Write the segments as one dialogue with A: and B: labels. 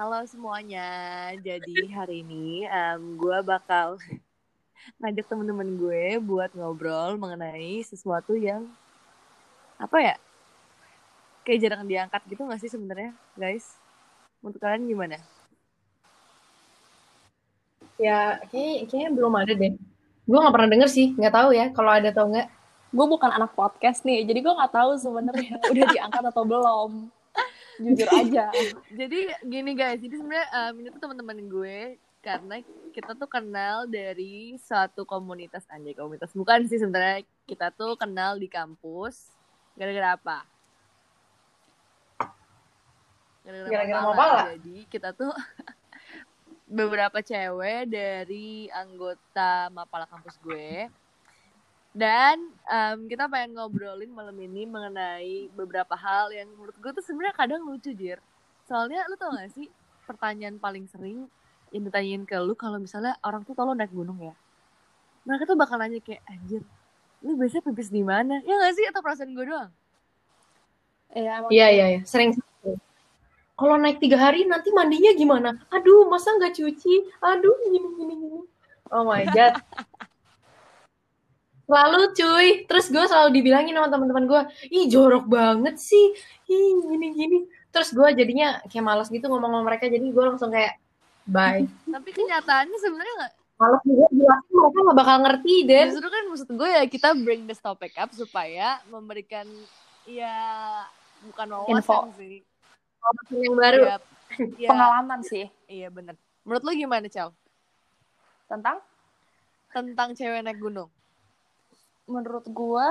A: Halo semuanya. Jadi hari ini um, gue bakal ngajak temen-temen gue buat ngobrol mengenai sesuatu yang apa ya? Kayak jarang diangkat gitu gak sih sebenarnya, guys? Menurut kalian gimana?
B: Ya, kayaknya, kayaknya belum ada deh. Gue nggak pernah denger sih, nggak tahu ya kalau ada atau enggak.
C: gue bukan anak podcast nih jadi gue nggak tahu sebenarnya udah diangkat atau belum jujur aja.
A: Jadi gini guys, jadi sebenarnya um, ini tuh teman-teman gue karena kita tuh kenal dari suatu komunitas. Anjay komunitas. Bukan sih sebenarnya. Kita tuh kenal di kampus. Gara-gara apa?
B: Gara-gara.
A: Mapala. Jadi kita tuh beberapa cewek dari anggota Mapala kampus gue dan em, kita pengen ngobrolin malam ini mengenai beberapa hal yang menurut gue tuh sebenarnya kadang lucu jir soalnya lu tau gak sih pertanyaan paling sering yang ditanyain ke lu kalau misalnya orang tuh tau lo naik gunung ya mereka tuh bakal nanya kayak anjir lu biasanya pipis di mana ya gak sih atau perasaan gue doang
C: Iya, emang
B: Iya, iya, iya. Sering. Kalau naik tiga hari, nanti mandinya gimana? Aduh, masa nggak cuci? Aduh, gini, gini, gini. Oh my God. Selalu cuy. Terus gue selalu dibilangin sama teman-teman gue, ih jorok banget sih. Ih, gini, gini. Terus gue jadinya kayak malas gitu ngomong sama mereka. Jadi gue langsung kayak, bye.
A: tapi kenyataannya sebenarnya nggak
B: Malas juga jelasin mereka nggak bakal ngerti, Den.
A: justru kan maksud gue ya kita bring this topic up supaya memberikan ya bukan wawasan
C: Info.
A: sih
B: Yang baru.
A: ya, ya,
C: pengalaman sih
A: iya bener menurut lu gimana Cal
C: tentang
A: tentang cewek naik gunung
C: menurut gue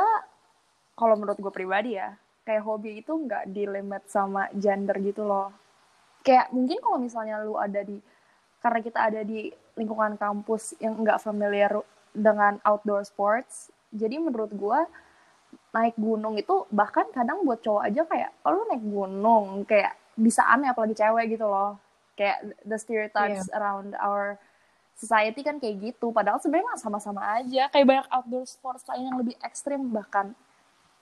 C: kalau menurut gue pribadi ya kayak hobi itu nggak di limit sama gender gitu loh. Kayak mungkin kalau misalnya lu ada di karena kita ada di lingkungan kampus yang nggak familiar dengan outdoor sports jadi menurut gue naik gunung itu bahkan kadang buat cowok aja kayak kalau naik gunung kayak bisa aneh apalagi cewek gitu loh. Kayak the stereotypes around our society kan kayak gitu. Padahal sebenarnya mah sama-sama aja. Kayak banyak outdoor sports lain yang lebih ekstrim bahkan.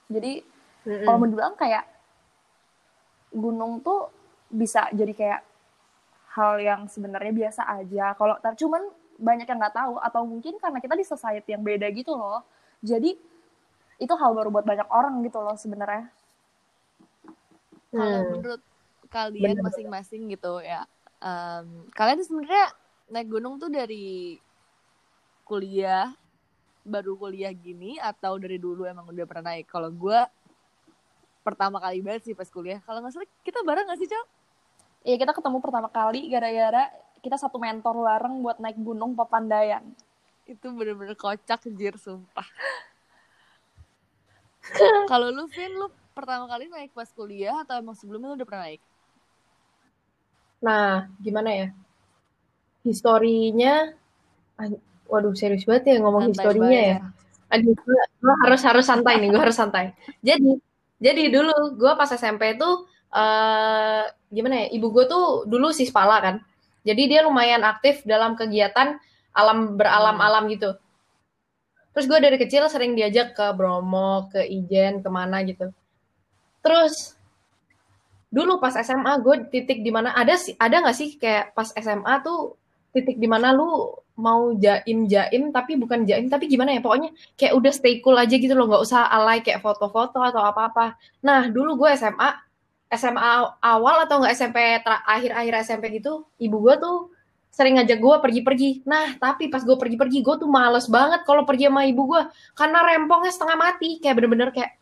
C: Jadi
B: Mm-mm.
C: kalau mau dibilang kayak gunung tuh bisa jadi kayak hal yang sebenarnya biasa aja. Kalau cuman banyak yang nggak tahu. Atau mungkin karena kita di society yang beda gitu loh. Jadi itu hal baru buat banyak orang gitu loh sebenarnya.
A: Kalau
B: Hmm.
A: menurut kalian masing-masing gitu ya em, kalian tuh sebenarnya naik gunung tuh dari kuliah baru kuliah gini atau dari dulu emang udah pernah naik? Kalau gue pertama kali banget sih pas kuliah. Kalau nggak salah kita bareng nggak sih Cal?
C: Iya kita ketemu pertama kali gara-gara kita satu mentor bareng buat naik gunung Papandayan
A: itu bener-bener kocak jir sumpah. Kalau lu Vin lu pertama kali naik pas kuliah atau emang sebelumnya lu udah pernah naik?
B: Nah, gimana ya? Historinya, waduh serius banget ya ngomong
A: Santai
B: historinya
A: banget.
B: ya. Aduh, gue, gue harus harus santai nih, gue harus santai. Jadi, jadi dulu gue pas SMP tuh, eh gimana ya? Ibu gue tuh dulu sispala kan. Jadi dia lumayan aktif dalam kegiatan alam beralam-alam gitu. Terus gue dari kecil sering diajak ke Bromo, ke Ijen, ke mana gitu. Terus dulu pas SMA gue titik di mana ada sih ada nggak sih kayak pas SMA tuh titik di mana lu mau jaim jaim tapi bukan jaim tapi gimana ya? Pokoknya kayak udah stay cool aja gitu loh nggak usah alay kayak foto-foto atau apa-apa. Nah dulu gue SMA SMA awal atau nggak SMP tra- akhir-akhir SMP gitu ibu gue tuh sering ngajak gue pergi-pergi. Nah tapi pas gue pergi-pergi gue tuh males banget kalau pergi sama ibu gue karena rempongnya setengah mati kayak bener-bener kayak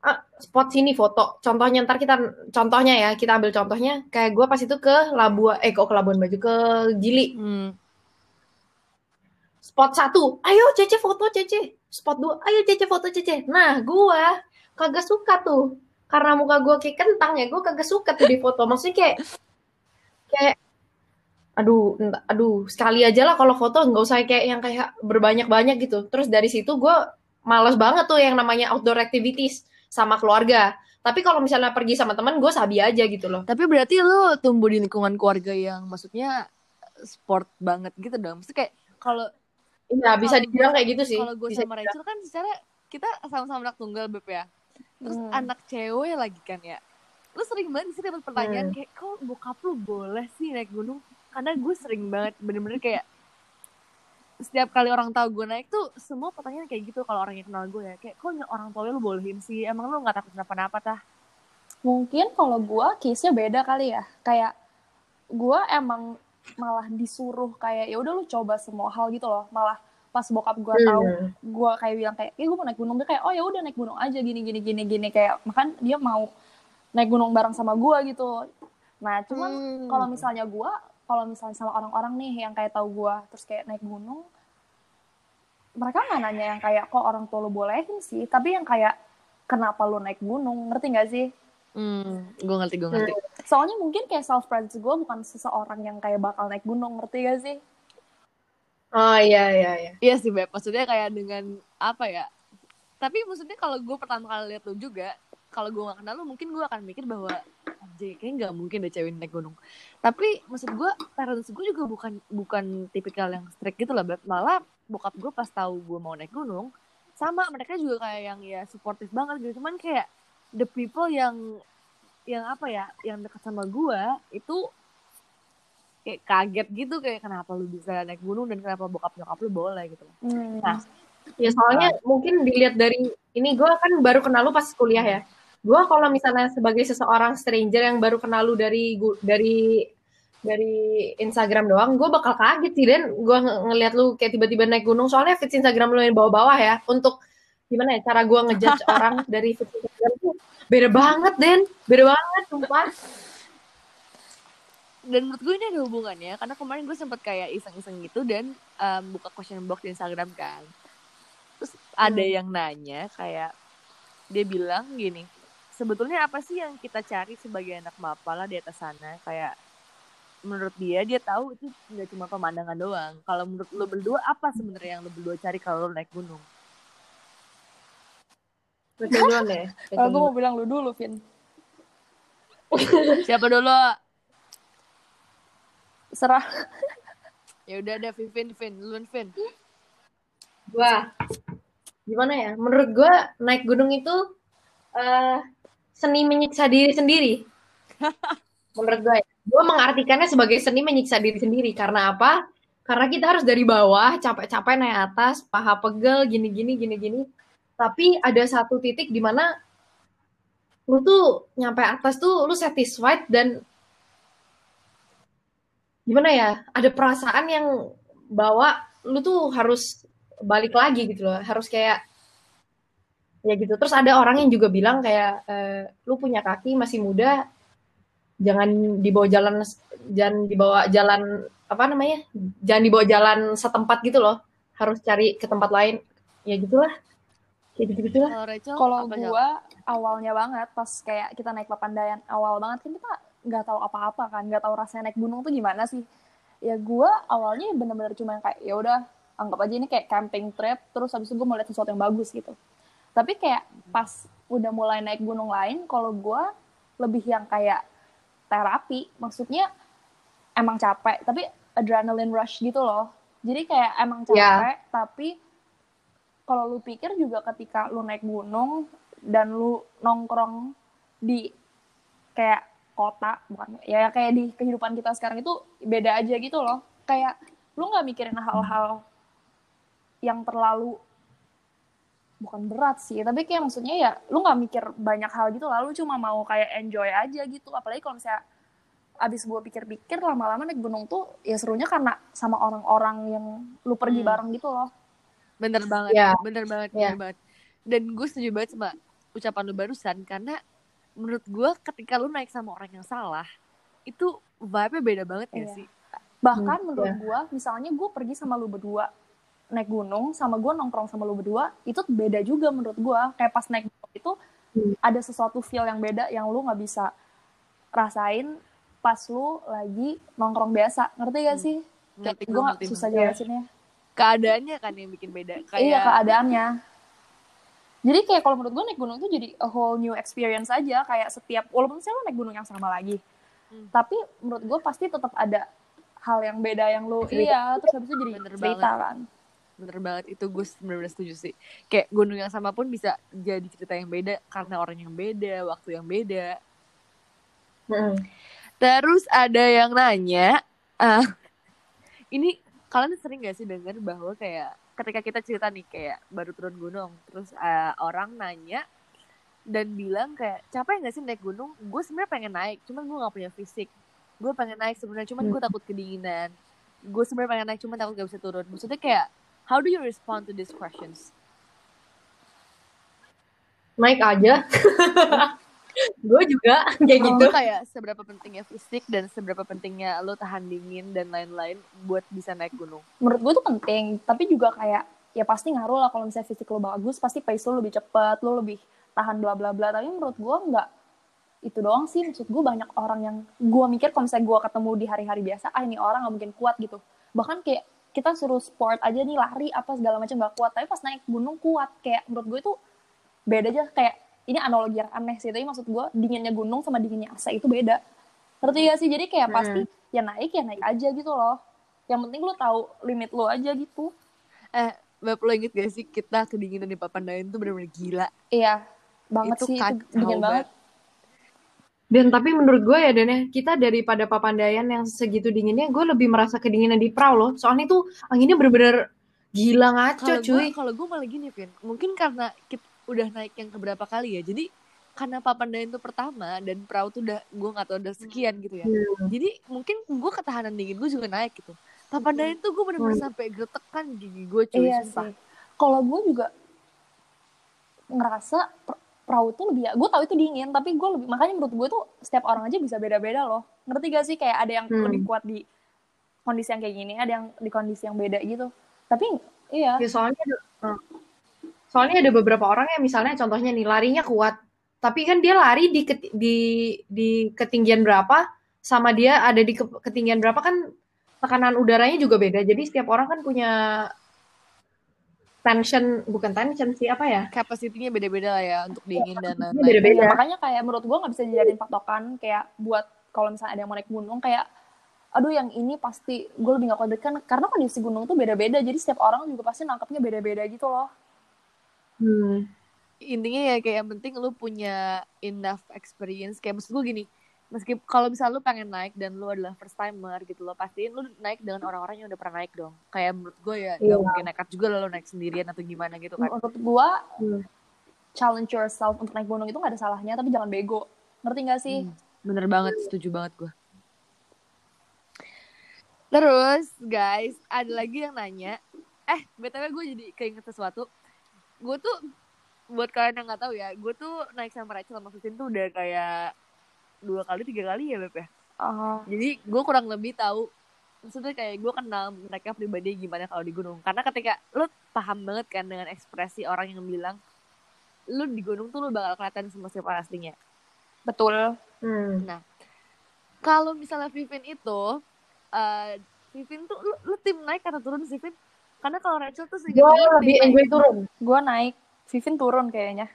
B: ah, spot sini foto. Contohnya ntar kita contohnya ya, kita ambil contohnya kayak gue pas itu ke Labuan eh kok ke Labuan Bajo ke Gili.
A: hmm.
B: Spot satu, ayo Cece foto Cece. Spot dua, ayo Cece foto Cece. Nah, gue kagak suka tuh. Karena muka gue kayak kentang ya, gue kagak suka tuh di foto. Maksudnya kayak kayak aduh, aduh, sekali aja lah kalau foto nggak usah kayak yang kayak berbanyak-banyak gitu. Terus dari situ gue males banget tuh yang namanya outdoor activities sama keluarga. Tapi kalau misalnya pergi sama teman, gue sabi aja gitu loh.
A: Tapi berarti lu tumbuh di lingkungan keluarga yang maksudnya sport banget gitu dong. Maksudnya kayak kalau
B: Iya, bisa dibilang kayak gitu sih.
A: kalau gue sama Rachel kan secara kita sama-sama anak tunggal Beb ya. Terus
C: Hmm.
A: anak cewek lagi kan ya. lu sering banget sih dapat pertanyaan
B: Hmm.
A: kayak kok bokap lu boleh sih naik gunung karena gue sering banget bener-bener kayak setiap kali orang tahu gue naik tuh semua pertanyaan kayak gitu kalau orang yang kenal gue ya kayak kok orang tua lu bolehin sih emang lu nggak takut kenapa-napa tah
C: Mungkin kalau gua case-nya beda kali ya. Kayak gua emang malah disuruh kayak ya udah lu coba semua hal gitu loh. Malah pas bokap gua tahu
B: Hmm.
C: gua kayak bilang kayak, "Eh, gua mau naik gunung." Dia kayak, "Oh ya udah naik gunung aja gini gini gini gini." Kayak makan dia mau naik gunung bareng sama gua gitu. Nah, cuman
A: Hmm.
C: kalau misalnya gua kalau misalnya sama orang-orang nih yang kayak tahu gua terus kayak naik gunung mereka nggak nanya yang kayak kok orang tua lu bolehin sih? Tapi yang kayak kenapa lu naik gunung? Ngerti nggak sih?
A: Hmm, gue ngerti gue ngerti.
C: Soalnya mungkin kayak self presence gue bukan seseorang yang kayak bakal naik gunung ngerti gak sih?
B: Oh iya iya iya.
A: Iya sih Beb, maksudnya kayak dengan apa ya? Tapi maksudnya kalau gue pertama kali lihat lu juga, kalau gue gak kenal lu mungkin gue akan mikir bahwa anjir kayaknya gak mungkin deh cewek naik gunung. Tapi maksud gue parents gue juga bukan bukan tipikal yang strict gitu lah Beb. Malah bokap gue pas tahu gue mau naik gunung, sama mereka juga kayak yang ya suportif banget gitu. Cuman kayak the people yang yang apa ya, yang dekat sama gue itu kayak kaget gitu kayak kenapa lu bisa naik gunung dan kenapa bokap nyokap lu boleh gitu loh. Nah,
B: Ya soalnya mungkin dilihat dari ini gue kan baru kenal lu pas kuliah ya. Gue kalau misalnya sebagai seseorang stranger yang baru kenal lu dari dari dari Instagram doang, gue bakal kaget sih dan gue ng- ngeliat lu kayak tiba-tiba naik gunung. Soalnya feeds Instagram lu yang bawah-bawah ya. Untuk gimana ya cara gue ngejudge orang dari feeds Instagram tuh beda banget Den, beda banget sumpah.
A: dan menurut gue ini ada hubungannya karena kemarin gue sempet kayak iseng-iseng gitu dan em, buka question box di Instagram kan terus ada
B: Hmm.
A: yang nanya kayak dia bilang gini sebetulnya apa sih yang kita cari sebagai anak mapala di atas sana? Kayak menurut dia dia tahu itu nggak cuma pemandangan doang. Kalau menurut lo berdua apa sebenarnya yang lo berdua cari kalau lo naik gunung?
B: Deh.
C: kalau gue
B: duluan.
C: mau bilang lu dulu Vin.
A: Siapa dulu?
C: Serah.
A: Ya udah ada Vin Vin duluan Vin.
B: Wah, gimana ya? Menurut gue naik gunung itu eh seni menyiksa diri sendiri. Menurut gue, gue mengartikannya sebagai seni menyiksa diri sendiri. Karena apa? Karena kita harus dari bawah, capek-capek naik atas, paha pegel, gini-gini, gini-gini. Tapi ada satu titik di mana lu tuh nyampe atas tuh lu satisfied dan gimana ya? Ada perasaan yang bawa lu tuh harus balik lagi gitu loh harus kayak ya gitu. Terus ada orang yang juga bilang kayak eh, lu punya kaki masih muda jangan dibawa jalan jangan dibawa jalan apa namanya jangan dibawa jalan setempat gitu loh. Harus cari ke tempat lain. Ya gitulah. Kayak gitu gitulah
A: kalau
C: gue awalnya banget pas kayak kita naik Papandayan awal banget kan kita nggak tahu apa-apa kan nggak tahu rasanya naik gunung tuh gimana sih. Ya gue awalnya bener-bener cuma kayak ya udah anggap aja ini kayak camping trip terus habis itu gue mau lihat sesuatu yang bagus gitu tapi kayak pas udah mulai naik gunung lain kalau gue lebih yang kayak terapi. Maksudnya emang capek tapi adrenaline rush gitu loh. Jadi kayak emang capek tapi kalau lu pikir juga ketika lu naik gunung dan lu nongkrong di kayak kota bukan ya kayak di kehidupan kita sekarang itu beda aja gitu loh. Kayak lu nggak mikirin hal-hal yang terlalu bukan berat sih tapi kayak maksudnya ya lu nggak mikir banyak hal gitu lalu cuma mau kayak enjoy aja gitu apalagi kalau misalnya abis gue pikir-pikir lama-lama naik gunung tuh ya serunya karena sama orang-orang yang lu pergi
A: Hmm.
C: bareng gitu loh
A: Bener banget,
B: Ya.
A: bener banget,
B: Ya.
A: bener banget. Dan gue setuju banget sama ucapan lu barusan karena menurut gue ketika lu naik sama orang yang salah itu vibe-nya beda banget ya
C: Iya.
A: sih.
C: bahkan
B: Hmm,
C: menurut
B: ya.
C: gue misalnya gue pergi sama lu berdua naik gunung sama gue nongkrong sama lu berdua itu beda juga menurut gue kayak pas naik gunung itu
B: Hmm.
C: ada sesuatu feel yang beda yang lu nggak bisa rasain pas lu lagi nongkrong biasa ngerti gak
A: Hmm.
C: sih
A: Ngerti
C: gue
A: gue
C: nggak susah jelasinnya
A: Keadaannya kan yang bikin beda. Kayak
C: iya keadaannya jadi kayak kalau menurut gue naik gunung itu jadi a whole new experience aja kayak setiap walaupun misalnya lu naik gunung yang sama lagi
A: Hmm.
C: tapi menurut gue pasti tetap ada hal yang beda yang lu iya terus habis itu jadi
A: Bener
C: cerita
A: banget.
C: kan
A: bener banget itu gue bener-bener setuju sih. Kayak gunung yang sama pun bisa jadi cerita yang beda karena orang yang beda, waktu yang beda.
B: Mm.
A: Terus ada yang nanya, ah, ini kalian sering gak sih dengar bahwa kayak ketika kita cerita nih kayak baru turun gunung, terus ah, orang nanya dan bilang kayak capek gak sih naik gunung? Gue sebenarnya pengen naik, cuman gue gak punya fisik. Gue pengen naik sebenarnya, cuman gue takut kedinginan. Gue sebenarnya pengen naik, cuman takut gak bisa turun. Maksudnya kayak, how do you respond to these questions?
B: Naik aja. gue juga kayak gitu.
A: Itu kayak seberapa pentingnya fisik dan seberapa pentingnya lo tahan dingin dan lain-lain buat bisa naik gunung.
C: menurut gue tuh penting tapi juga kayak ya pasti ngaruh lah kalau misalnya fisik lo bagus pasti pace lo lebih cepet lo lebih tahan bla bla bla tapi menurut gue nggak itu doang sih maksud gue banyak orang yang gue mikir kalau misalnya gue ketemu di hari-hari biasa ah ini orang nggak mungkin kuat gitu bahkan kayak kita suruh sport aja nih lari apa segala macam nggak kuat. Tapi pas naik gunung kuat kayak menurut gue itu beda aja. Kayak ini analogi yang aneh sih tapi maksud gue dinginnya gunung sama dinginnya AC itu beda. Ngerti gak sih? Jadi kayak pasti ya naik ya naik aja gitu loh. Yang penting lo tahu limit lo aja gitu.
A: Eh, Bapak lo inget gak sih kita kedinginan di Papandayan tuh bener-bener gila.
C: iya banget
A: Itu
C: sih itu
A: kacau
C: dingin banget
B: Dan tapi menurut gue ya Dan ya, kita daripada Papandayan yang segitu dinginnya, gue lebih merasa kedinginan di perahu loh. Soalnya tuh anginnya bener-bener gila ngaco
A: gue
B: cuy.
A: kalau gue malah gini, Vin. Mungkin karena kita udah naik yang keberapa kali ya. Jadi karena Papandayan tuh pertama dan perahu tuh udah gue nggak tahu udah sekian gitu ya.
B: Hmm.
A: Jadi mungkin gue ketahanan dingin gue juga naik gitu. Papandayan tuh gue bener-bener
B: Hmm.
A: sampai gretekan gigi gue cuy.
C: iya
A: sumpah.
C: sih kalau gue juga ngerasa tuh lebih ya gue tahu itu dingin tapi gue lebih makanya menurut gue tuh setiap orang aja bisa beda-beda loh. Ngerti gak sih? Kayak ada yang
B: Hmm.
C: lebih kuat di kondisi yang kayak gini ada yang di kondisi yang beda gitu. Tapi iya.
B: Ya soalnya ada, eh, soalnya ada beberapa orang yang misalnya contohnya nih larinya kuat, tapi kan dia lari di ket- di di ketinggian berapa sama dia ada di ke- ketinggian berapa kan tekanan udaranya juga beda. Jadi setiap orang kan punya tension bukan tension sih apa ya?
A: Kapasitinya beda-beda lah ya untuk dingin dan lain-lain.
B: beda-beda.
C: Iya, makanya kayak menurut gue nggak bisa dijadiin patokan kayak buat kalau misalnya ada yang mau naik gunung kayak aduh yang ini pasti gue lebih gak kuat kan karena kondisi gunung tuh beda-beda jadi setiap orang juga pasti nangkepnya beda-beda gitu loh
B: Hmm.
A: intinya ya kayak yang penting lu punya enough experience kayak maksud gue gini meski kalau misalnya lu pengen naik dan lu adalah first timer gitu lo pastiin lu naik dengan orang-orang yang udah pernah naik dong. Kayak menurut gue ya
B: Iya.
A: gak mungkin nekat juga lu naik sendirian atau gimana gitu kan.
C: Menurut gue
B: Hmm.
C: challenge yourself untuk naik gunung itu gak ada salahnya tapi jangan bego. Ngerti gak sih?
A: Hmm, bener banget setuju banget gue terus guys ada lagi yang nanya. Eh btw gue jadi keinget sesuatu. Gue tuh buat kalian yang nggak tahu ya gue tuh naik sama Rachel sama Vivian tuh udah kayak dua kali tiga kali ya beb ya?
C: Ah,
A: jadi gue kurang lebih tahu maksudnya kayak gue kenal mereka pribadi gimana kalau di gunung. Karena ketika lu paham banget kan dengan ekspresi orang yang bilang lu di gunung tuh lu bakal kelihatan sama siapa aslinya.
C: Betul.
B: Hmm.
A: kalau misalnya Vivin itu eh Vivin tuh lu, lu tim naik atau turun sih Vin karena kalau Rachel tuh seingat
B: Gue
A: gue
B: lebih enjoy turun.
C: gue naik. Vivin turun kayaknya.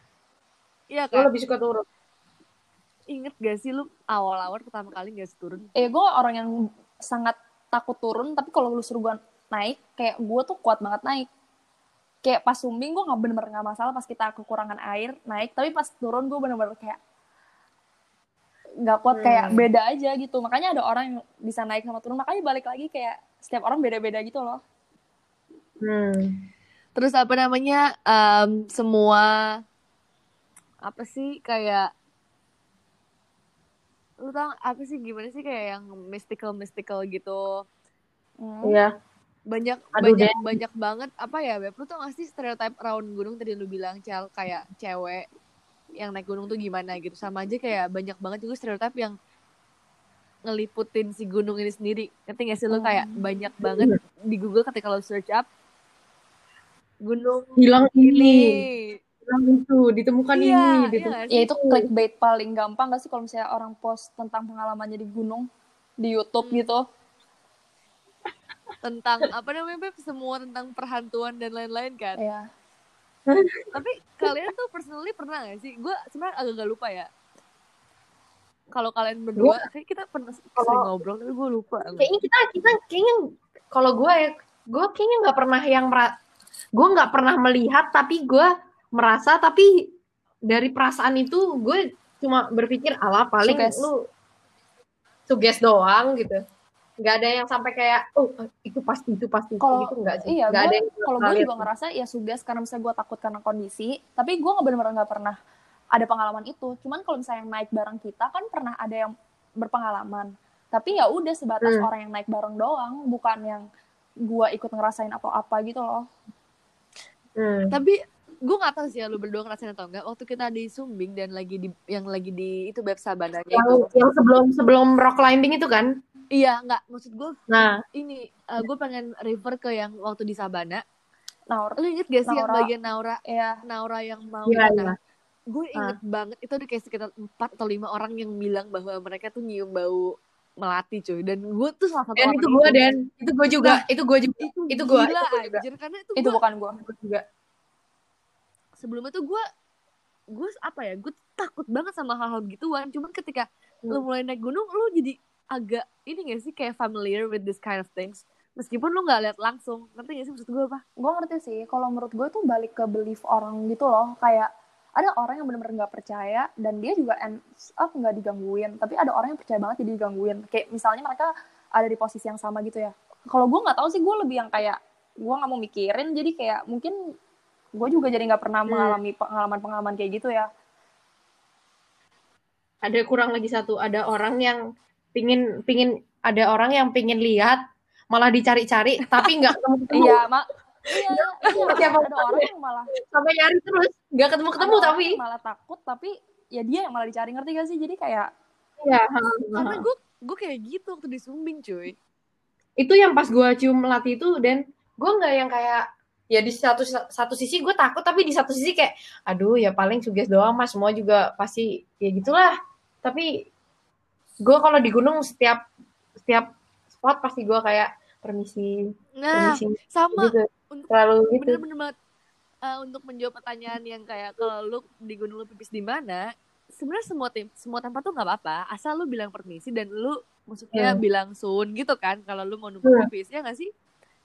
A: Iya
B: Gue
A: kan?
B: lebih suka turun.
A: Inget gak sih lu awal-awal pertama kali gak sih turun
C: eh gue orang yang sangat takut turun tapi kalau lu suruh gue naik kayak gue tuh kuat banget naik kayak pas sumbing gue nggak bener-bener nggak masalah pas kita kekurangan air naik tapi pas turun gue bener-bener kayak nggak kuat kayak
B: Hmm.
C: beda aja gitu makanya ada orang yang bisa naik sama turun makanya balik lagi kayak setiap orang beda-beda gitu loh
B: Hmm.
A: terus apa namanya em, semua apa sih kayak lu tau apa sih gimana sih kayak yang mystical mystical gitu?
C: Hmm.
B: Iya.
A: banyak
B: Aduh,
A: banyak
B: Den.
A: banyak banget apa ya beb? Lu tau gak sih stereotype around gunung tadi lu bilang cel kayak cewek yang naik gunung tuh gimana gitu? Sama aja kayak banyak banget juga stereotype yang ngeliputin si gunung ini sendiri. Ngerti gak sih? Lu kayak banyak banget di Google ketika lo search up gunung
B: Hilang
A: ini
B: itu, ditemukan
A: iya,
B: ini,
A: iya
B: gitu.
C: ya itu clickbait paling gampang gak sih kalau misalnya orang post tentang pengalamannya di gunung di YouTube
A: Hmm.
C: gitu?
A: Tentang apa namanya beb? Semua tentang perhantuan dan lain-lain kan?
C: Ya
A: tapi kalian tuh personally pernah gak sih? Gue sebenarnya agak gak lupa ya. Kalau kalian berdua kayak kita pernah sering ngobrol tapi gue lupa.
B: Kayaknya kita kita kayaknya kalau gue ya, gue kayaknya nggak pernah yang gue nggak pernah melihat tapi gue merasa tapi dari perasaan itu gue cuma berpikir ala paling
C: Sukses.
B: lu suges doang gitu nggak ada yang sampai kayak oh itu pasti itu pasti
C: Kalau-
B: gitu nggak sih
C: Iya,
B: nggak
C: gue
B: ada yang
C: kalau gue juga ngerasa ya suges karena misalnya gue takut karena kondisi, tapi gue nggak benar-benar nggak pernah ada pengalaman itu. Cuman kalau misalnya yang naik bareng kita kan pernah ada yang berpengalaman, tapi ya udah sebatas
B: Hmm.
C: orang yang naik bareng doang, bukan yang gue ikut ngerasain atau apa gitu loh.
B: Hmm.
A: Tapi gue gak tahu sih ya lu berdua ngerasain atau enggak waktu kita di Sumbing dan lagi di yang lagi di itu Beb Sabana
B: yang
A: itu.
B: yang sebelum sebelum rock climbing itu kan
A: Iya, enggak. Maksud gue
B: nah
A: ini gue pengen refer ke yang waktu di Sabana.
C: Nah,
A: Lu inget gak sih yang
C: Naura.
A: bagian Naura
C: ya
A: Naura yang mau
B: Iya,
A: renang? Gue inget banget itu ada kayak sekitar 4 atau 5 orang yang bilang bahwa mereka tuh nyium bau melati cuy dan gue tuh salah satu
B: dan
A: orang
B: itu gue dan itu gue juga itu gue juga
A: itu,
B: itu gua,
A: gila
B: itu gua juga.
A: anjir karena itu,
C: itu
A: gua-
C: bukan gue.
B: Juga
A: sebelumnya tuh gue gue apa ya gue takut banget sama hal-hal gituan. Cuman ketika lu mulai naik gunung lu jadi agak ini gak sih kayak familiar with this kind of things? Meskipun lu nggak lihat langsung ngerti gak sih maksud gue apa?
C: Gue ngerti sih, kalau menurut gue tuh balik ke belief orang gitu loh, kayak ada orang yang benar-benar nggak percaya dan dia juga ends up nggak digangguin, tapi ada orang yang percaya banget jadi digangguin. Kayak misalnya mereka ada di posisi yang sama gitu ya. Kalau gue nggak tahu sih, gue lebih yang kayak gue nggak mau mikirin, jadi kayak mungkin gue juga jadi nggak pernah
B: Hmm.
C: mengalami pengalaman-pengalaman kayak gitu ya.
B: ada kurang lagi satu ada orang yang pingin pingin ada orang yang pingin lihat malah dicari-cari tapi nggak ketemu ketemu
C: Iya, mak. Iya, iya,
B: Siapa
C: ada orang yang malah
B: sampai nyari terus nggak ketemu ketemu tapi
C: malah takut, tapi ya dia yang malah dicari ngerti gak sih? Jadi kayak
B: ya
A: karena gue gue kayak gitu waktu di Sumbing cuy
B: itu yang pas gue cium melati itu dan gue nggak yang kayak ya di satu satu sisi gue takut tapi di satu sisi kayak aduh ya paling suges doang mas. Semua juga pasti ya gitulah. Tapi gue kalau di gunung setiap setiap spot pasti gue kayak permisi
A: nah
B: permisi.
A: sama.
B: Gitu.
A: Untuk
B: selalu gitu.
A: bener-bener banget. Eh, untuk menjawab pertanyaan yang kayak kalau lu di gunung lu pipis di mana? Sebenarnya semua tim semua tempat tuh nggak apa-apa asal lu bilang permisi dan lu maksudnya
B: Hmm.
A: bilang sun gitu kan kalau lu mau numpang
B: Hmm.
A: pipis ya nggak sih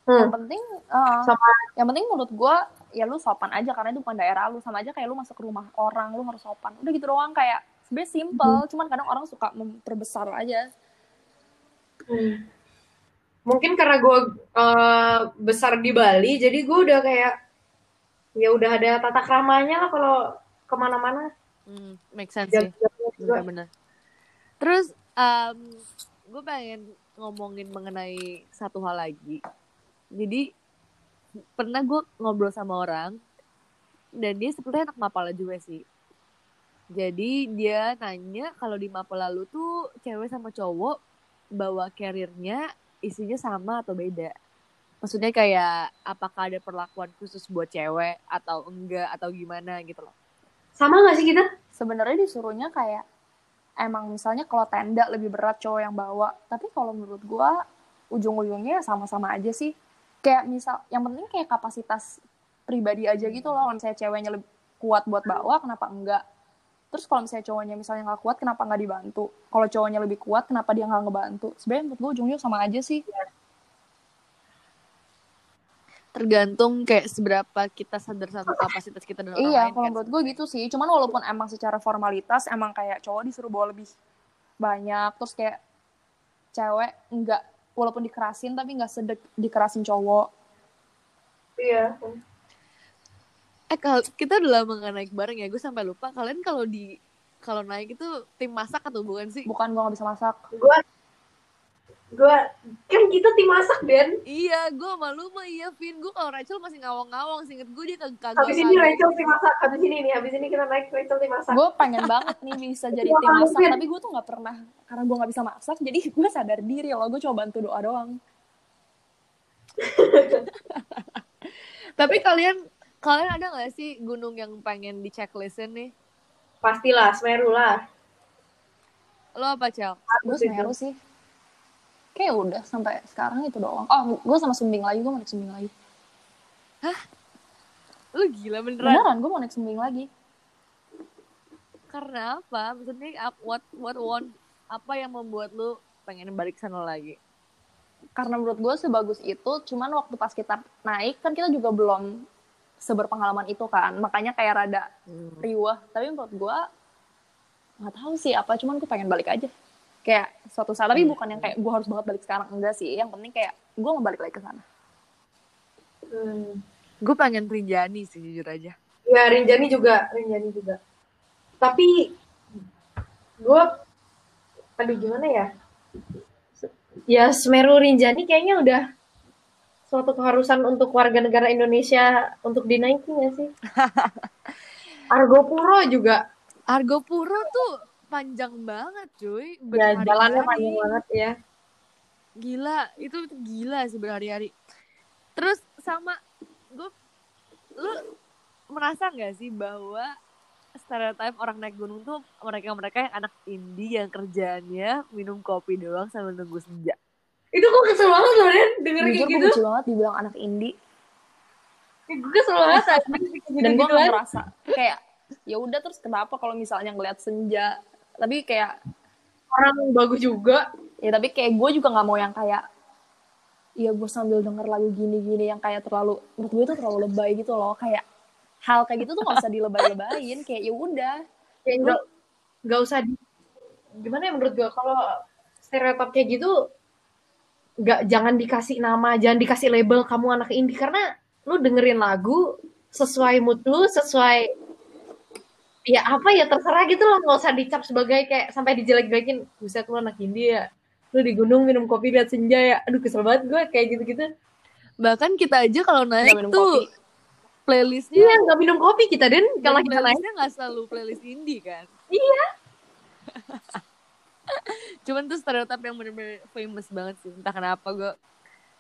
B: Hmm.
C: yang penting uh,
B: Sama-
C: yang penting menurut gue ya lu sopan aja karena itu bukan daerah lu sama aja kayak lu masuk ke rumah orang lu harus sopan udah gitu doang kayak sebenarnya simple cuman kadang orang suka memperbesar aja
B: Hmm. Mungkin karena gue eh, besar di Bali, jadi gue udah kayak ya udah ada tata keramanya lah kalau ke mana-mana.
A: hmm, make sense sih
B: Jam-jamnya juga.
A: bener-bener terus gue pengen ngomongin mengenai satu hal lagi jadi pernah gue ngobrol sama orang dan dia sepertinya anak Mapala juga sih. Jadi dia nanya kalau di Mapala lu tuh cewek sama cowok bawa carriernya isinya sama atau beda? Maksudnya kayak apakah ada perlakuan khusus buat cewek atau enggak atau gimana gitu loh.
B: Sama gak sih kita?
C: sebenarnya disuruhnya kayak emang misalnya kalau tenda lebih berat cowok yang bawa. Tapi kalau menurut gue ujung-ujungnya ya sama-sama aja sih kayak misal yang penting kayak kapasitas pribadi aja gitu loh. Kalau misalnya ceweknya lebih kuat buat bawa kenapa enggak? Terus kalau misalnya cowoknya misalnya nggak kuat kenapa nggak dibantu? Kalau cowoknya lebih kuat kenapa dia nggak ngebantu? Sebenarnya menurut gue ujungnya sama aja sih.
A: Tergantung kayak seberapa kita sadar sama kapasitas kita dan orang
C: iya
A: lain
C: kalau
A: kan.
C: menurut gue gitu sih. Cuman walaupun emang secara formalitas emang kayak cowok disuruh bawa lebih banyak terus kayak cewek enggak walaupun dikerasin tapi nggak sedek dikerasin cowok
B: Iya.
A: Eh kalau kita udah lama gak naik bareng ya, gue sampai lupa. Kalian kalau di kalau naik itu tim masak atau bukan sih?
C: bukan gue nggak bisa masak
B: Gue gue kan kita tim masak Den.
A: Iya, gue malu mah iya Vin. Gue kalau Rachel masih ngawang-ngawang. Seinget gue dia kagak kagak.
B: Habis ini Rachel tim masak. Habis ini nih, habis ini kita naik Rachel tim masak.
C: gue pengen banget nih bisa jadi tim masak tapi gue tuh nggak pernah karena gue nggak bisa masak jadi gue sadar diri loh gue coba bantu doa doang
A: Tapi kalian kalian ada gak sih gunung yang pengen di checklistin nih?
B: Pastilah Semeru lah.
A: Lo apa, Cel?
C: gue
B: sih,
C: semeru sih kayak udah sampai sekarang itu doang oh gue sama sumbing lagi gue mau naik sumbing lagi
A: Lo gila beneran?
C: beneran gue mau naik sumbing lagi
A: Karena apa? Maksudnya what what want apa yang membuat lu pengen balik sana lagi?
C: karena menurut gue sebagus itu cuman waktu pas kita naik kan kita juga belum seberpengalaman itu kan makanya kayak rada
A: Hmm.
C: riwah tapi menurut gue nggak tahu sih apa cuman gue pengen balik aja kayak suatu saat tapi bukan yang kayak gue harus banget balik sekarang enggak sih yang penting kayak gue mau balik lagi ke sana
B: Hmm.
A: Gue pengen Rinjani sih jujur aja.
B: Ya Rinjani juga, Rinjani juga. Tapi gue, aduh gimana ya? Ya Semeru Rinjani kayaknya udah suatu keharusan untuk warga negara Indonesia untuk dinaikin ya sih. Argo Puro juga,
A: Argo Puro tuh panjang banget cuy.
B: ya
A: Berhari-hari.
B: jalannya panjang banget ya.
A: Gila, itu, itu gila sih berhari-hari. Terus sama gue, lu merasa nggak sih bahwa stereotip orang naik gunung tuh mereka-mereka yang anak indie yang kerjaannya minum kopi doang sambil nunggu senja.
B: Itu kok kesel banget loh, Den, denger
C: jujur
B: kayak
C: gue
B: gitu.
C: benci banget dibilang anak indie
B: Gue kesel banget.
C: dan gue nggak merasa kayak ya udah terus kenapa kalau misalnya ngeliat senja tapi kayak
B: orang bagus juga.
C: ya tapi kayak gue juga nggak mau yang kayak ya gue sambil denger lagu gini-gini yang kayak terlalu menurut gue itu terlalu lebay gitu loh. Kayak hal kayak gitu tuh gak usah dilebay-lebayin kayak ya udah.
B: Kayak nggak nggak usah di, gimana ya menurut gue kalau stereotip kayak gitu nggak jangan dikasih nama jangan dikasih label kamu anak indie. Karena lu dengerin lagu sesuai mood lu sesuai ya apa ya terserah gitu loh nggak usah dicap sebagai kayak sampai dijelek-jelekin buset lu anak indie ya lu di gunung minum kopi lihat senja ya aduh kesel banget gue kayak gitu-gitu
A: Bahkan kita aja kalau naik
C: minum
A: tuh
C: kopi.
A: playlistnya
B: iya nggak minum kopi kita den kalau kita naik
A: nggak selalu playlist indie kan.
B: iya
A: Cuman tuh stereotip yang bener-bener famous banget sih. Entah kenapa gue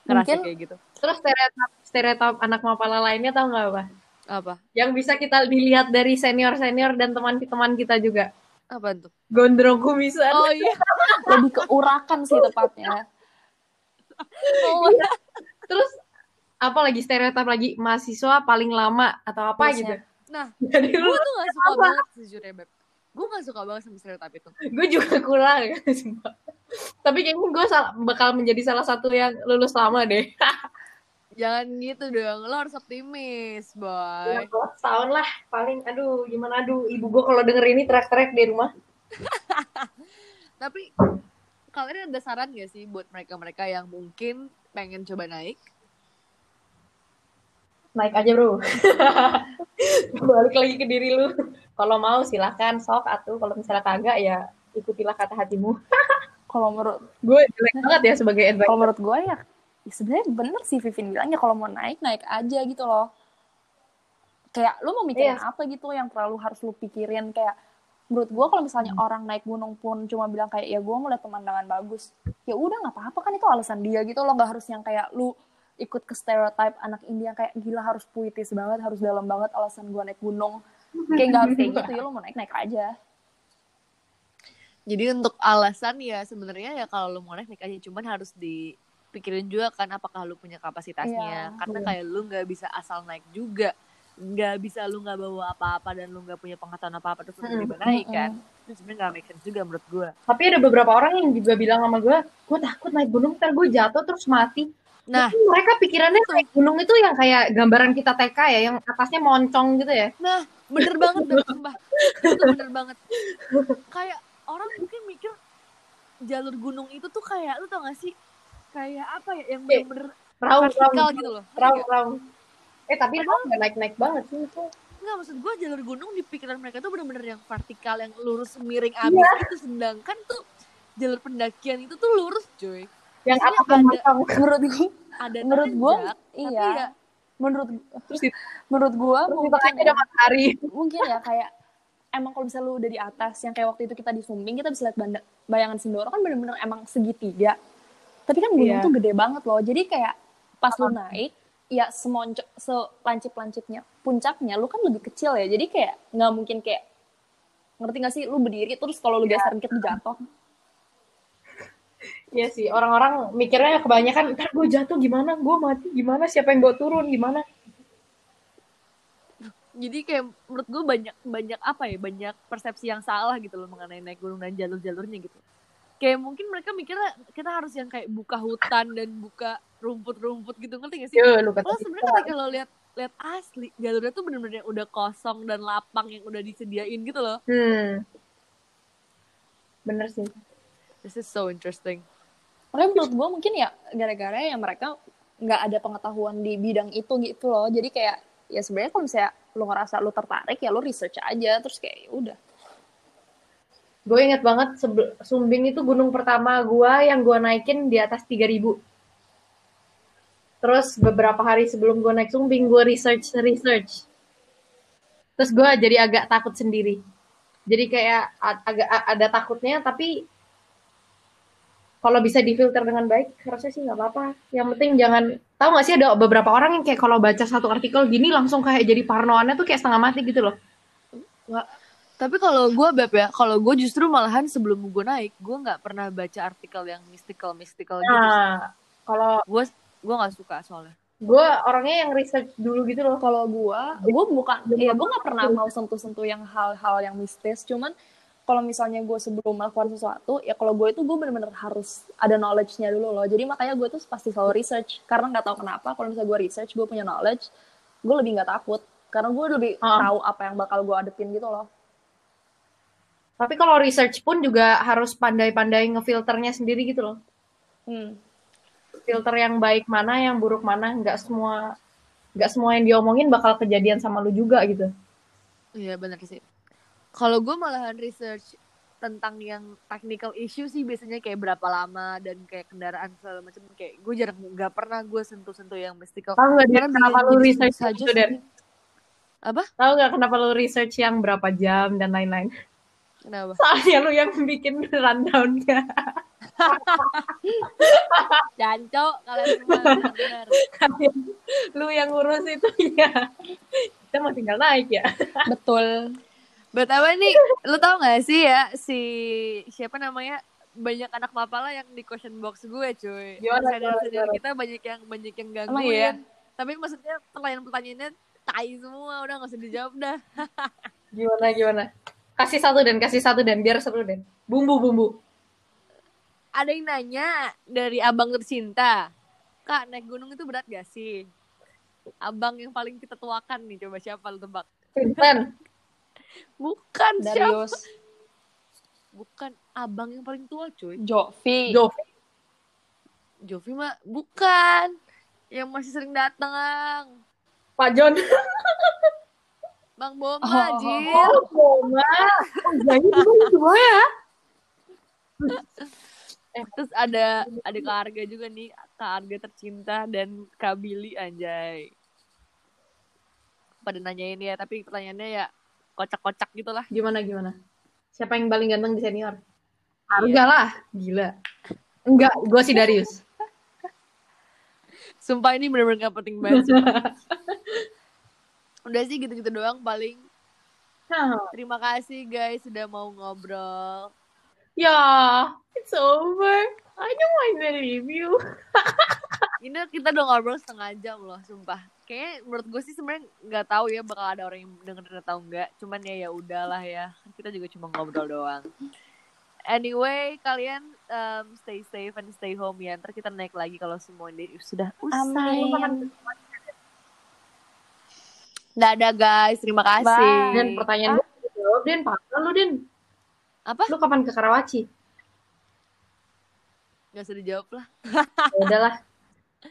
A: ngerasa
C: Mungkin-
A: kayak gitu.
B: terus stereotip stereotip anak mapala lainnya tau nggak apa
A: Apa?
B: yang bisa kita dilihat dari senior senior dan teman-teman kita juga
A: Apa tuh?
B: gondrong kumisan
A: Oh iya.
C: lebih keurakan sih tepatnya
A: Oh,
B: terus apa lagi stereotip lagi mahasiswa paling lama atau apa
C: Biasanya.
B: gitu
A: Nah,
B: jadi lu
A: gue tuh gak suka
B: Apa?
A: banget sejujurnya, Beb. Gue gak suka banget sama stereotip itu.
B: gue juga kurang tapi kayaknya gue bakal menjadi salah satu yang lulus lama deh
A: Jangan gitu dong, lo harus optimis, boy.
B: setahun lah paling. Aduh gimana? Aduh ibu gue kalau denger ini teriak-teriak di rumah.
A: Tapi kalian ada saran gak sih buat mereka-mereka yang mungkin pengen coba naik?
B: naik aja bro. Balik lagi ke diri lu. Kalau mau silahkan sok atuh. Kalau misalnya kagak ya ikutilah kata hatimu.
C: Kalau menurut
B: gue jelek banget ya sebagai advisor.
C: Kalau menurut gue ya, ya sebenarnya bener sih Vivin bilang ya kalau mau naik naik aja gitu loh. Kayak lu mau mikirin
B: Iya.
C: apa gitu yang terlalu harus lu pikirin? Kayak menurut gue kalau misalnya orang naik gunung pun cuma bilang kayak ya gue mau lihat pemandangan bagus. Ya udah nggak apa-apa kan itu alasan dia gitu loh. Nggak harus yang kayak lu ikut ke stereotype anak India yang kayak gila harus puitis banget harus dalam banget alasan gue naik gunung. Kayak nggak harus kayak gitu ya lu mau naik naik aja.
A: Jadi untuk alasan ya sebenarnya ya kalau lo mau naik naik aja, cuman harus dipikirin juga kan apakah lu punya kapasitasnya.
C: Iya,
A: Karena
B: iya.
A: kayak lu nggak bisa asal naik juga, nggak bisa lu nggak bawa apa-apa dan lu nggak punya pengetahuan apa-apa terus lu
B: Mm-mm,
A: tiba naik kan. Itu sebenarnya nggak make sense juga menurut gue.
B: tapi ada beberapa orang yang juga bilang sama gue gue takut naik gunung ntar gue jatuh terus mati
A: Nah,
B: Mungkin mereka pikirannya naik gunung itu yang kayak gambaran kita TK ya yang atasnya moncong gitu ya
A: Nah, bener banget Beb, sumpah. Itu bener banget. Kayak orang mungkin mikir jalur gunung itu tuh kayak lu tau gak sih? Kayak apa ya yang
B: Kayak
A: bener-bener
B: raung
A: vertikal
B: raung
A: gitu loh.
B: Raung raung eh tapi raung nggak naik naik banget sih itu.
A: Enggak maksud gue jalur gunung di pikiran mereka tuh bener-bener yang vertikal yang lurus miring abis gitu. Sedangkan tuh jalur pendakian itu tuh lurus cuy.
B: yang atasnya
A: ada-
C: menurut gue
A: Ada
C: menurut gue iya.
A: ya
C: menurut
B: terus
C: menurut gue mungkin ya,
B: ada matahari.
C: Mungkin ya kayak emang kalau misalnya lu udah di atas yang kayak waktu itu kita di Sumbing kita bisa lihat bayangan Sindoro kan bener-bener emang segitiga tapi kan gunung
B: Iya.
C: tuh gede banget loh. Jadi kayak pas lu naik ya semoncok selancip-lancipnya puncaknya lu kan lebih kecil ya. Jadi kayak nggak mungkin kayak ngerti gak sih? Lu berdiri terus kalau lu geser dikit lu jatuh.
B: Iya sih orang-orang mikirnya kebanyakan ntar gue jatuh gimana? Gue mati gimana? Siapa yang gue turun gimana?
A: Jadi kayak menurut gue banyak banyak apa ya? Banyak persepsi yang salah gitu loh mengenai naik gunung dan jalur-jalurnya gitu kayak mungkin mereka mikirnya kita harus yang kayak buka hutan dan buka rumput-rumput gitu ngerti gak sih
B: Yo, lu kata
A: lo sebenarnya ketika lo lihat lihat asli jalurnya tuh bener-bener yang udah kosong dan lapang yang udah disediain gitu loh
B: hmm bener sih
A: This is so interesting.
C: Makanya menurut gue mungkin ya gara-gara ya mereka nggak ada pengetahuan di bidang itu gitu loh. Jadi kayak ya sebenarnya kalau misalnya lu ngerasa lu tertarik ya lu research aja terus kayak ya udah.
B: Gue inget banget Sumbing itu gunung pertama gue yang gue naikin di atas 3000. Terus beberapa hari sebelum gue naik Sumbing, gue research research. Terus gue jadi agak takut sendiri. Jadi kayak agak ada takutnya, tapi kalau bisa difilter dengan baik, harusnya sih nggak apa-apa. Yang penting jangan tahu nggak sih ada beberapa orang yang kayak kalau baca satu artikel gini langsung kayak jadi parnoannya tuh kayak setengah mati gitu loh.
A: Tapi kalau gue beb ya, kalau gue justru malahan sebelum gue naik, gue nggak pernah baca artikel yang mystical mystical gitu.
B: Nah, kalau
A: Gue gue nggak suka soalnya.
B: gue orangnya yang research dulu gitu loh.
C: Kalau gue, gue bukan, ya gue nggak pernah mau sentuh-sentuh yang hal-hal yang mistis. Cuman kalau misalnya gue sebelum melakukan sesuatu, ya kalau gue itu gue bener-bener harus ada knowledge-nya dulu loh. Jadi makanya gue tuh pasti selalu research. Karena nggak tahu kenapa, kalau misalnya gue research, gue punya knowledge, gue lebih nggak takut. Karena gue lebih
B: Ah.
C: tahu apa yang bakal gue adepin gitu loh.
B: Tapi kalau research pun juga harus pandai-pandai ngefilternya sendiri gitu loh.
C: Hmm.
B: Filter yang baik mana, yang buruk mana, nggak semua nggak semua yang diomongin bakal kejadian sama lu juga gitu.
A: Iya benar sih. Kalau gue malahan research tentang yang technical issue sih biasanya kayak berapa lama dan kayak kendaraan segala macam kayak gue jarang nggak pernah gue sentuh-sentuh yang mystical.
B: Tahu nggak kenapa lu research
A: saja
B: itu, Den?
A: sih. Apa?
B: Tahu nggak kenapa lu research yang berapa jam dan lain-lain?
A: Kenapa?
B: Soalnya lu yang bikin rundown-nya.
A: Janco kalian semua benar.
B: Kalian, lu yang ngurus itu ya. Kita mau tinggal naik ya.
C: Betul.
A: BTW nih, lu tau gak sih ya si siapa namanya banyak anak mapala yang di question box gue cuy.
B: Gimana,
A: Senior senior
B: gimana?
A: kita banyak yang banyak yang
C: Emang
A: gangguin.
C: iya?
A: Tapi maksudnya pertanyaan-pertanyaannya tai semua, udah gak usah dijawab dah.
B: Gimana gimana? Kasih satu dan kasih satu dan biar seru dan bumbu bumbu.
A: Ada yang nanya dari abang tercinta, kak naik gunung itu berat gak sih? Abang yang paling kita tuakan nih, coba siapa lu tebak?
B: Vincent,
A: Bukan siapa?
C: Darius,
A: Bukan abang yang paling tua cuy.
C: Jovi.
B: Jovi,
A: Jovi mah bukan. Yang masih sering datang.
B: Pak John.
A: Bang Boma,
C: Oh.
A: Jin.
B: Oh, Boma. Oh, jadi semua ya.
A: Terus ada ada Kak Arga juga nih, Kak Arga tercinta dan Kak Billy anjay. Pada nanyain ya, tapi pertanyaannya ya kocak-kocak gitu lah.
B: Gimana gimana? Siapa yang paling ganteng di senior? Harga lah, gila. Enggak, gue si Darius.
A: Sumpah ini bener-bener gak penting banget. Udah sih gitu-gitu doang paling. Terima kasih guys sudah mau ngobrol.
B: ya, it's over. I don't want to leave you.
A: Ini kita udah ngobrol setengah jam loh, sumpah. Kayaknya menurut gue sih sebenarnya nggak tahu ya bakal ada orang yang dengerin atau enggak. Cuman ya ya udahlah ya. Kita juga cuma ngobrol doang. Anyway, kalian um, stay safe and stay home ya. Ntar kita naik lagi kalau semua ini sudah usai.
C: Amin.
A: Dadah guys, terima kasih.
C: Bye.
B: Dan pertanyaan gue jawab, Den. Parah lu, Den.
A: Apa?
B: Lu kapan ke Karawaci?
A: Gak usah dijawab lah.
B: Ya udahlah.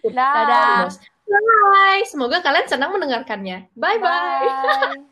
A: Dadah.
B: Bye. Semoga kalian senang mendengarkannya. Bye-bye.
C: Bye.